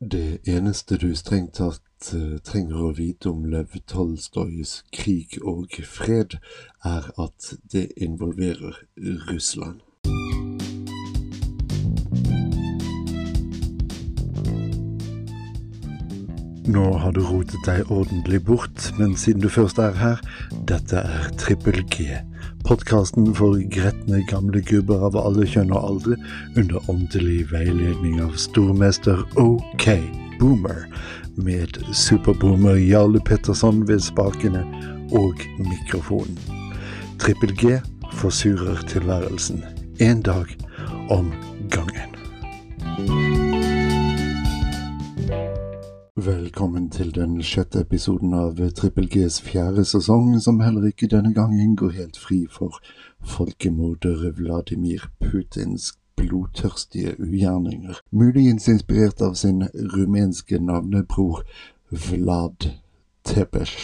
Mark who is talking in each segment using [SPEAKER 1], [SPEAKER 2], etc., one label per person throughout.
[SPEAKER 1] Det eneste du strengt tatt eh, trenger å vite om Lev Tolstojs krig og fred, er at det involverer Russland. Nå har du rotet deg ordentlig bort, men siden du først er her, dette er Trippel G. Podkasten for gretne gamle gubber av alle kjønn og aldre, under åndelig veiledning av stormester OK Boomer, med superboomer Jarle Petterson ved spakene og mikrofonen. Trippel G forsurer tilværelsen. Én dag om gangen. Velkommen til den sjette episoden av Trippel Gs fjerde sesong, som heller ikke denne gangen går helt fri for folkemorder Vladimir Putins blodtørstige ugjerninger, muligens inspirert av sin rumenske navnebror Vlad Tepes,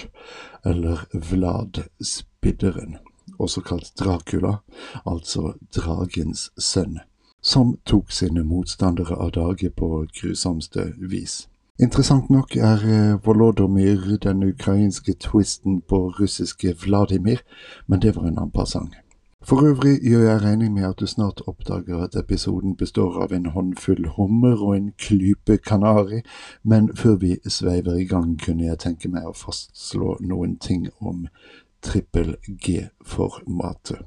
[SPEAKER 1] eller Vlad Spidderen, også kalt Dracula, altså dragens sønn, som tok sine motstandere av dage på grusomste vis. Interessant nok er eh, Volodomyr den ukrainske twisten på russiske Vladimir, men det var en annen passang. For øvrig gjør jeg regning med at du snart oppdager at episoden består av en håndfull hummer og en klype kanari, men før vi sveiver i gang, kunne jeg tenke meg å fastslå noen ting om trippel G-formatet.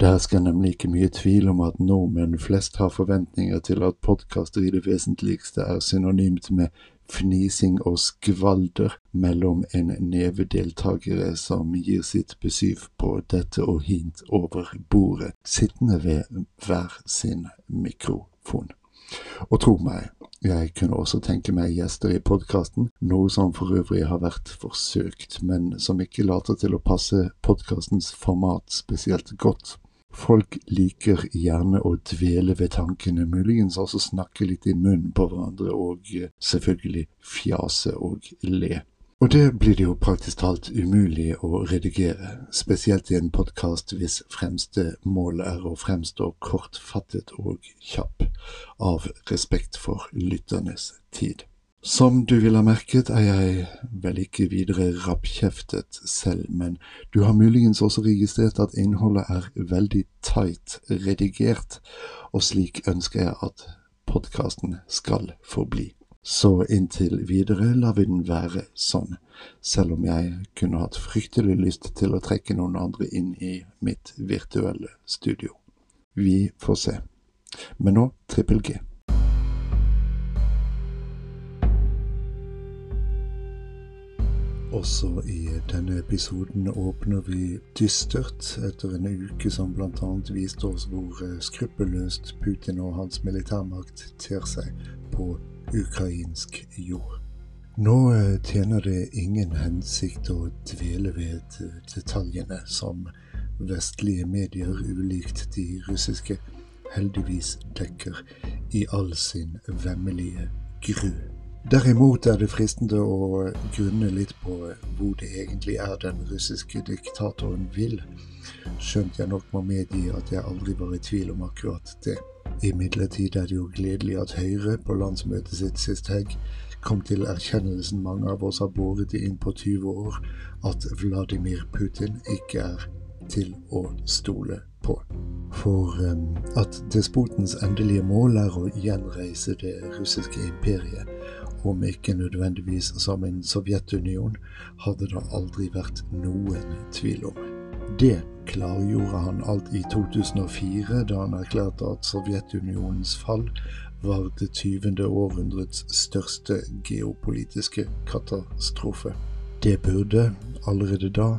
[SPEAKER 1] Det hersker nemlig ikke mye tvil om at nordmenn flest har forventninger til at podkaster i det vesentligste er synonymt med fnising og skvalder mellom en neve deltakere som gir sitt besyv på dette og hint over bordet, sittende ved hver sin mikrofon. Og tro meg, jeg kunne også tenke meg gjester i podkasten, noe som for øvrig har vært forsøkt, men som ikke later til å passe podkastens format spesielt godt. Folk liker gjerne å dvele ved tankene, muligens også snakke litt i munnen på hverandre og eh, selvfølgelig fjase og le. Og det blir det jo praktisk talt umulig å redigere, spesielt i en podkast hvis fremste mål er å fremstå kortfattet og kjapp, av respekt for lytternes tid. Som du vil ha merket, er jeg vel ikke videre rappkjeftet selv, men du har muligens også registrert at innholdet er veldig tight redigert, og slik ønsker jeg at podkasten skal forbli. Så inntil videre lar vi den være sånn, selv om jeg kunne hatt fryktelig lyst til å trekke noen andre inn i mitt virtuelle studio. Vi får se. Men nå Trippel G. Også i denne episoden åpner vi dystert etter en uke som bl.a. viste oss hvor eh, skruppelløst Putin og hans militærmakt ter seg på ukrainsk jord. Nå eh, tjener det ingen hensikt å dvele ved detaljene som vestlige medier, ulikt de russiske, heldigvis dekker i all sin vemmelige gru. Derimot er det fristende å grunne litt på hvor det egentlig er den russiske diktatoren vil, skjønt jeg nok må medgi at jeg aldri var i tvil om akkurat det. Imidlertid er det jo gledelig at Høyre på landsmøtet sitt sist helg kom til erkjennelsen mange av oss har båret inn på 20 år, at Vladimir Putin ikke er til å stole på. For um, at despotens endelige mål er å gjenreise det russiske imperiet, om ikke nødvendigvis som en Sovjetunion, hadde det aldri vært noen tvil om. Det klargjorde han alt i 2004, da han erklærte at Sovjetunionens fall var det 20. århundrets største geopolitiske katastrofe. Det burde allerede da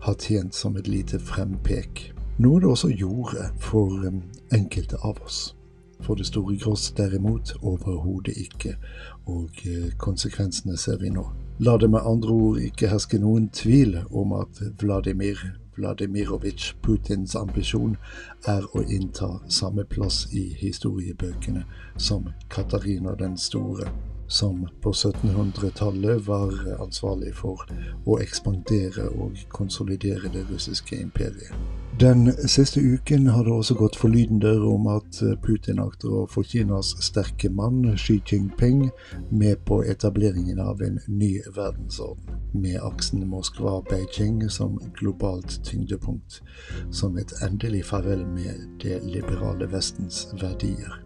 [SPEAKER 1] ha tjent som et lite frempek, noe det også gjorde for um, enkelte av oss. For det store gross derimot overhodet ikke, og eh, konsekvensene ser vi nå. La det med andre ord ikke herske noen tvil om at Vladimir Vladimirovitsj Putins ambisjon er å innta samme plass i historiebøkene som Katarina den store, som på 1700-tallet var ansvarlig for å ekspandere og konsolidere det russiske imperiet. Den siste uken har det også gått forlydende om at Putin akter å få Kinas sterke mann Xi Jinping med på etableringen av en ny verdensorden, med aksen Moskva-Beijing som globalt tyngdepunkt, som et endelig farvel med det liberale Vestens verdier.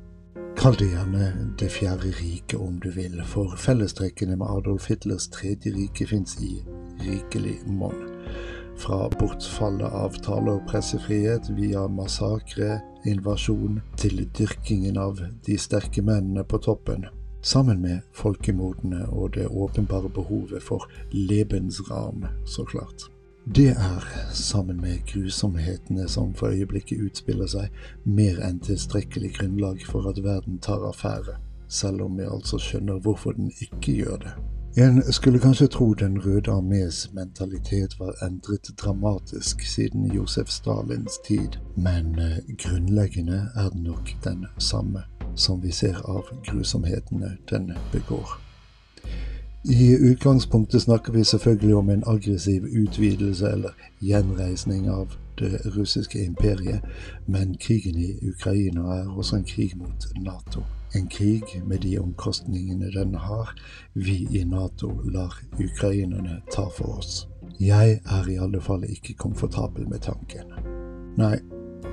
[SPEAKER 1] Kall det gjerne Det fjerde riket om du vil, for fellestrekkene med Adolf Hitlers tredje rike fins i rikelig monn. Fra bortfallet av tale- og pressefrihet via massakre, invasjon, til dyrkingen av de sterke mennene på toppen. Sammen med folkemordene og det åpenbare behovet for lebensram, så klart. Det er, sammen med grusomhetene som for øyeblikket utspiller seg, mer enn tilstrekkelig grunnlag for at verden tar affære, selv om vi altså skjønner hvorfor den ikke gjør det. En skulle kanskje tro Den røde armés mentalitet var endret dramatisk siden Josef Stalins tid, men eh, grunnleggende er den nok den samme, som vi ser av grusomhetene den begår. I utgangspunktet snakker vi selvfølgelig om en aggressiv utvidelse eller gjenreisning av det russiske imperiet, men krigen i Ukraina er også en krig mot Nato. En krig med de omkostningene den har, vi i Nato lar ukrainerne ta for oss. Jeg er i alle fall ikke komfortabel med tanken. Nei,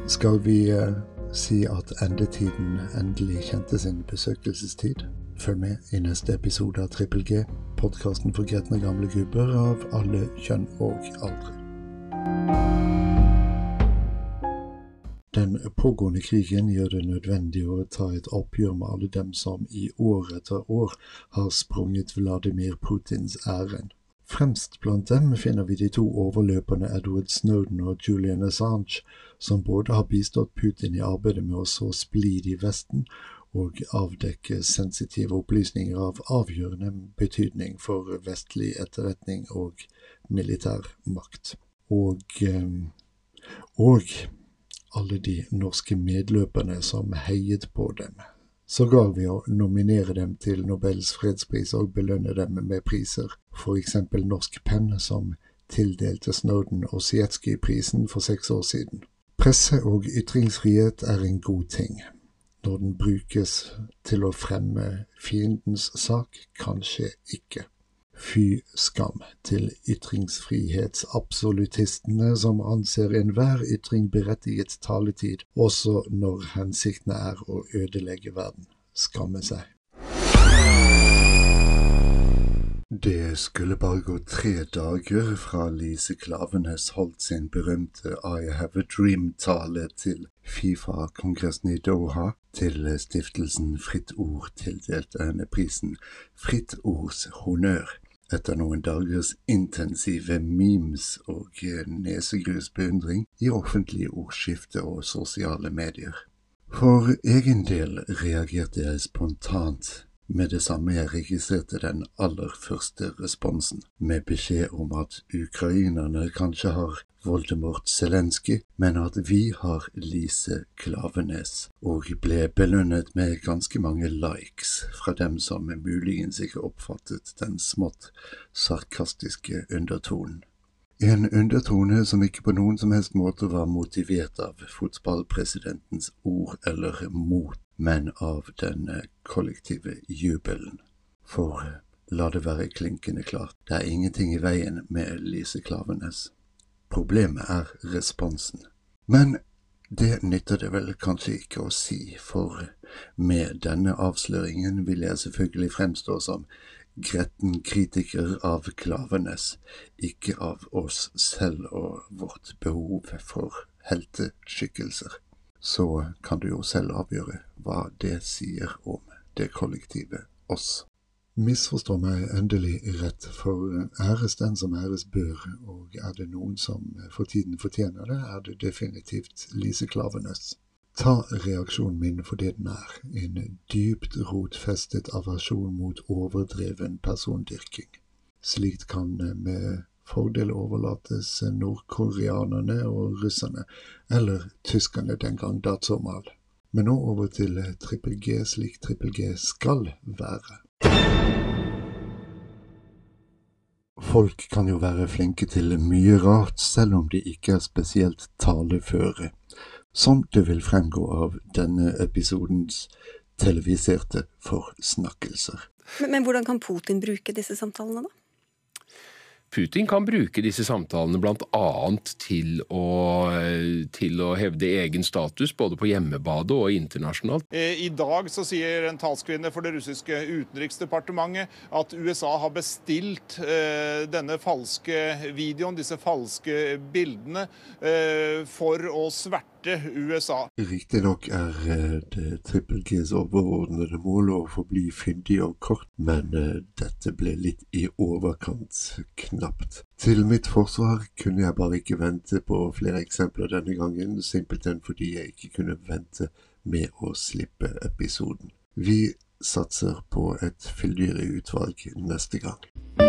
[SPEAKER 1] skal vi uh, si at endetiden endelig kjente sin besøkelsestid? Følg med i neste episode av Trippel G, podkasten for gretne gamle gubber av alle kjønn og aldre. Den pågående krigen gjør det nødvendig å ta et oppgjør med alle dem som i år etter år har sprunget Vladimir Putins ærend. Fremst blant dem finner vi de to overløperne Edward Snowden og Julian Assange, som både har bistått Putin i arbeidet med å så splid i Vesten og avdekke sensitive opplysninger av avgjørende betydning for vestlig etterretning og militær makt. Og, eh, og alle de norske medløperne som heiet på dem. Sågar ved å nominere dem til Nobels fredspris og belønne dem med priser, f.eks. Norsk Penn, som tildelte Snowden Osietzky-prisen for seks år siden. Presse- og ytringsfrihet er en god ting. Når den brukes til å fremme fiendens sak, kanskje ikke. Fy skam til ytringsfrihetsabsolutistene som anser enhver ytring berettiget taletid, også når hensikten er å ødelegge verden. Skamme seg. Det skulle bare gå tre dager fra Lise Klavenes holdt sin berømte I Have a Dream-tale til Fifa-kongressen i Doha, til stiftelsen Fritt Ord tildelte henne prisen Fritt Ords honnør etter noen dagers intensive memes og nesegrusbeundring i offentlige ordskifte og sosiale medier. For egen del reagerte jeg spontant med det samme jeg registrerte den aller første responsen, med beskjed om at ukrainerne kanskje har Voldemort Zelenskyj, men at vi har Lise Klavenes, og ble belønnet med ganske mange likes fra dem som muligens ikke oppfattet den smått sarkastiske undertonen. En undertone som ikke på noen som helst måte var motivert av fotballpresidentens ord eller mot, men av den kollektive jubelen. For la det være klinkende klart, det er ingenting i veien med Lise Klavenes. Problemet er responsen. Men det nytter det vel kanskje ikke å si, for med denne avsløringen vil jeg selvfølgelig fremstå som gretten kritiker av Klavenes, ikke av oss selv og vårt behov for helteskikkelser. Så kan du jo selv avgjøre hva det sier om det kollektive oss. Misforstå meg endelig rett, for æres den som æres bør, og er det noen som for tiden fortjener det, er det definitivt Lise Klaveness. Ta reaksjonen min for det den er, en dypt rotfestet aversjon mot overdreven persondyrking. Slikt kan med fordel overlates nordkoreanerne og russerne, eller tyskerne den gang datsomal. Men nå over til trippel G slik trippel G skal være. Folk kan jo være flinke til mye rart, selv om de ikke er spesielt taleføre, som det vil fremgå av denne episodens televiserte forsnakkelser.
[SPEAKER 2] Men, men hvordan kan Putin bruke disse samtalene, da?
[SPEAKER 3] Putin kan bruke disse samtalene bl.a. Til, å, til å hevde egen status, både på hjemmebade og internasjonalt.
[SPEAKER 4] Eh, I dag så sier en talskvinne for det russiske utenriksdepartementet at USA har bestilt eh, denne falske videoen, disse falske bildene, eh, for å sverte USA.
[SPEAKER 1] Riktignok er det Trippel Gs overordnede mål å forbli fyndig og kort, men dette ble litt i overkant knapt. Til mitt forsvar kunne jeg bare ikke vente på flere eksempler denne gangen, simpelthen fordi jeg ikke kunne vente med å slippe episoden. Vi satser på et fyldigere utvalg neste gang.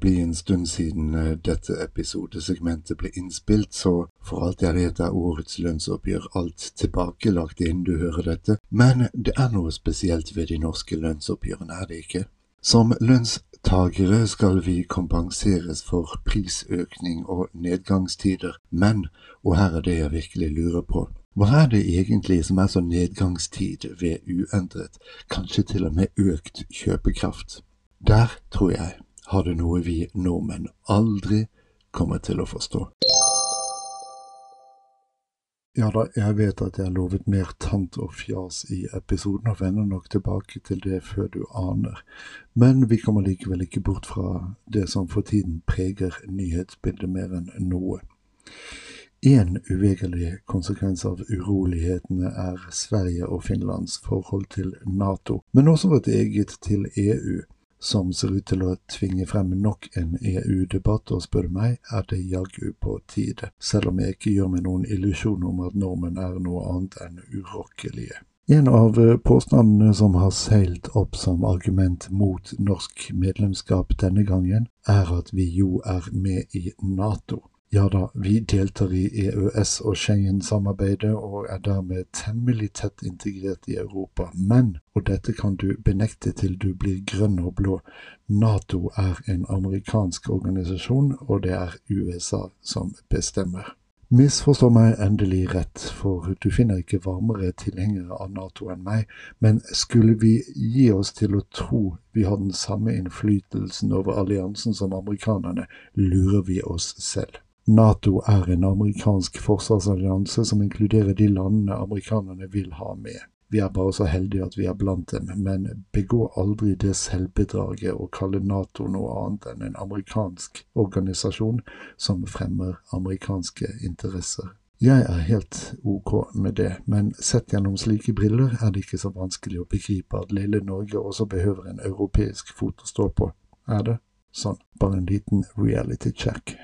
[SPEAKER 1] Bli en stund siden dette episodesegmentet ble innspilt, så for alt jeg vet er årets lønnsoppgjør alt tilbakelagt innen du hører dette, men det er noe spesielt ved de norske lønnsoppgjørene, er det ikke? Som lønnstagere skal vi kompenseres for prisøkning og nedgangstider, men, og her er det jeg virkelig lurer på, hva er det egentlig som er så nedgangstid ved uendret, kanskje til og med økt kjøpekraft? Der tror jeg har det noe vi nordmenn aldri kommer til å forstå. Ja da, jeg vet at jeg har lovet mer tant og fjas i episoden, og vender nok tilbake til det før du aner, men vi kommer likevel ikke bort fra det som for tiden preger nyhetsbildet mer enn noe. En uvegerlig konsekvens av urolighetene er Sverige og Finlands forhold til Nato, men også vårt eget til EU som ser ut til å tvinge frem nok en EU-debatt, og spør du meg, er det jaggu på tide, selv om jeg ikke gjør meg noen illusjon om at nordmenn er noe annet enn urokkelige. En av påstandene som har seilt opp som argument mot norsk medlemskap denne gangen, er at vi jo er med i Nato. Ja da, vi deltar i EØS- og Schengen-samarbeidet og er dermed temmelig tett integrert i Europa. Men, og dette kan du benekte til du blir grønn og blå, Nato er en amerikansk organisasjon, og det er USA som bestemmer. Misforstå meg endelig rett, for du finner ikke varmere tilhengere av Nato enn meg, men skulle vi gi oss til å tro vi har den samme innflytelsen over alliansen som amerikanerne, lurer vi oss selv. Nato er en amerikansk forsvarsallianse som inkluderer de landene amerikanerne vil ha med. Vi er bare så heldige at vi er blant dem, men begå aldri det selvbedraget å kalle Nato noe annet enn en amerikansk organisasjon som fremmer amerikanske interesser. Jeg er helt ok med det, men sett gjennom slike briller er det ikke så vanskelig å begripe at lille Norge også behøver en europeisk fot å stå på. Er det? Sånn, bare en liten reality check.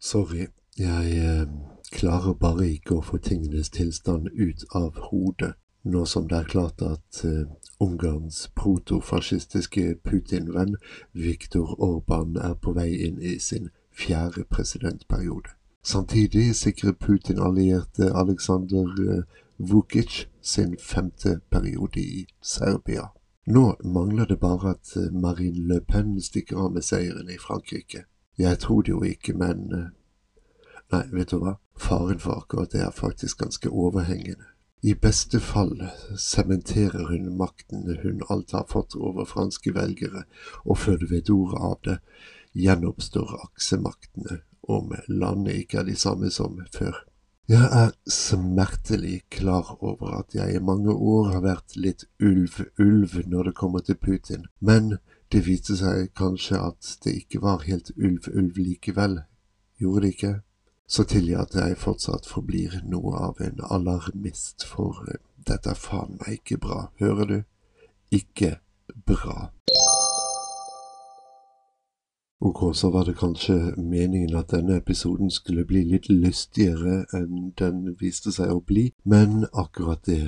[SPEAKER 1] Sorry, jeg eh, klarer bare ikke å få tingenes tilstand ut av hodet, nå som det er klart at eh, Ungarns protofascistiske Putin-venn Viktor Orban er på vei inn i sin fjerde presidentperiode. Samtidig sikrer Putin-allierte Aleksandr eh, Vukic sin femte periode i Serbia. Nå mangler det bare at Marine Le Pen stikker av med seieren i Frankrike. Jeg tror det jo ikke, men eh, Nei, vet du hva, faren for akkurat det er faktisk ganske overhengende. I beste fall sementerer hun makten hun alt har fått over franske velgere, og før du vet ordet av det, gjenoppstår aksemaktene om landet ikke er de samme som før. Jeg er smertelig klar over at jeg i mange år har vært litt ulv-ulv når det kommer til Putin, men det viste seg kanskje at det ikke var helt ulv-ulv likevel, gjorde det ikke? Så tilgi at jeg fortsatt forblir noe av en alarmist, for eh, dette er faen meg ikke bra, hører du? Ikke bra. Ok, så var det kanskje meningen at denne episoden skulle bli litt lystigere enn den viste seg å bli, men akkurat det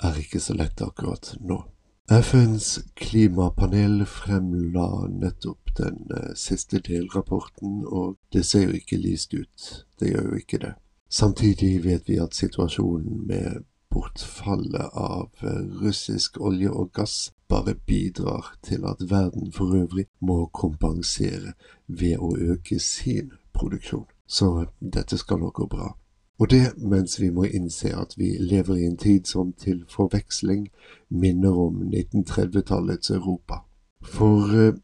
[SPEAKER 1] er ikke så lett akkurat nå. FNs klimapanel fremla nettopp den eh, siste delrapporten, og det ser jo ikke lyst ut. Det gjør jo ikke det. Samtidig vet vi at situasjonen med bortfallet av eh, russisk olje og gass bare bidrar til at verden for øvrig må kompensere ved å øke sin produksjon. Så dette skal nok gå bra. Og det mens vi må innse at vi lever i en tid som til forveksling minner om 1930-tallets Europa. For eh,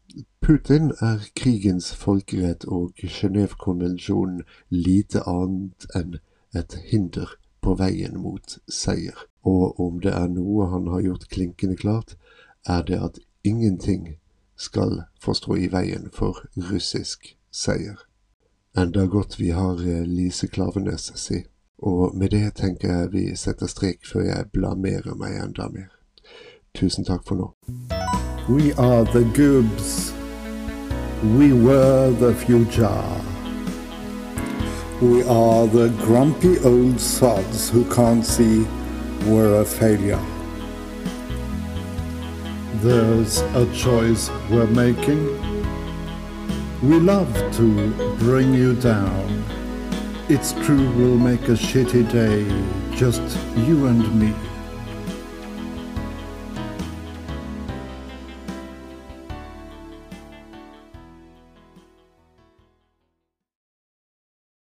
[SPEAKER 1] Putin er krigens folkerett og Genévekonvensjonen lite annet enn et hinder på veien mot seier. Og om det er noe han har gjort klinkende klart, er det at ingenting skal få stå i veien for russisk seier. Enda godt vi har eh, Lise Klavenes si. Og med det tenker jeg vi setter strek før jeg blamerer meg enda mer. Tusen takk for nå.
[SPEAKER 5] We are the goobs. We were the future. We are the grumpy old sods who can't see we're a failure. There's a choice we're making. We love to bring you down. It's true we'll make a shitty day, just you and me.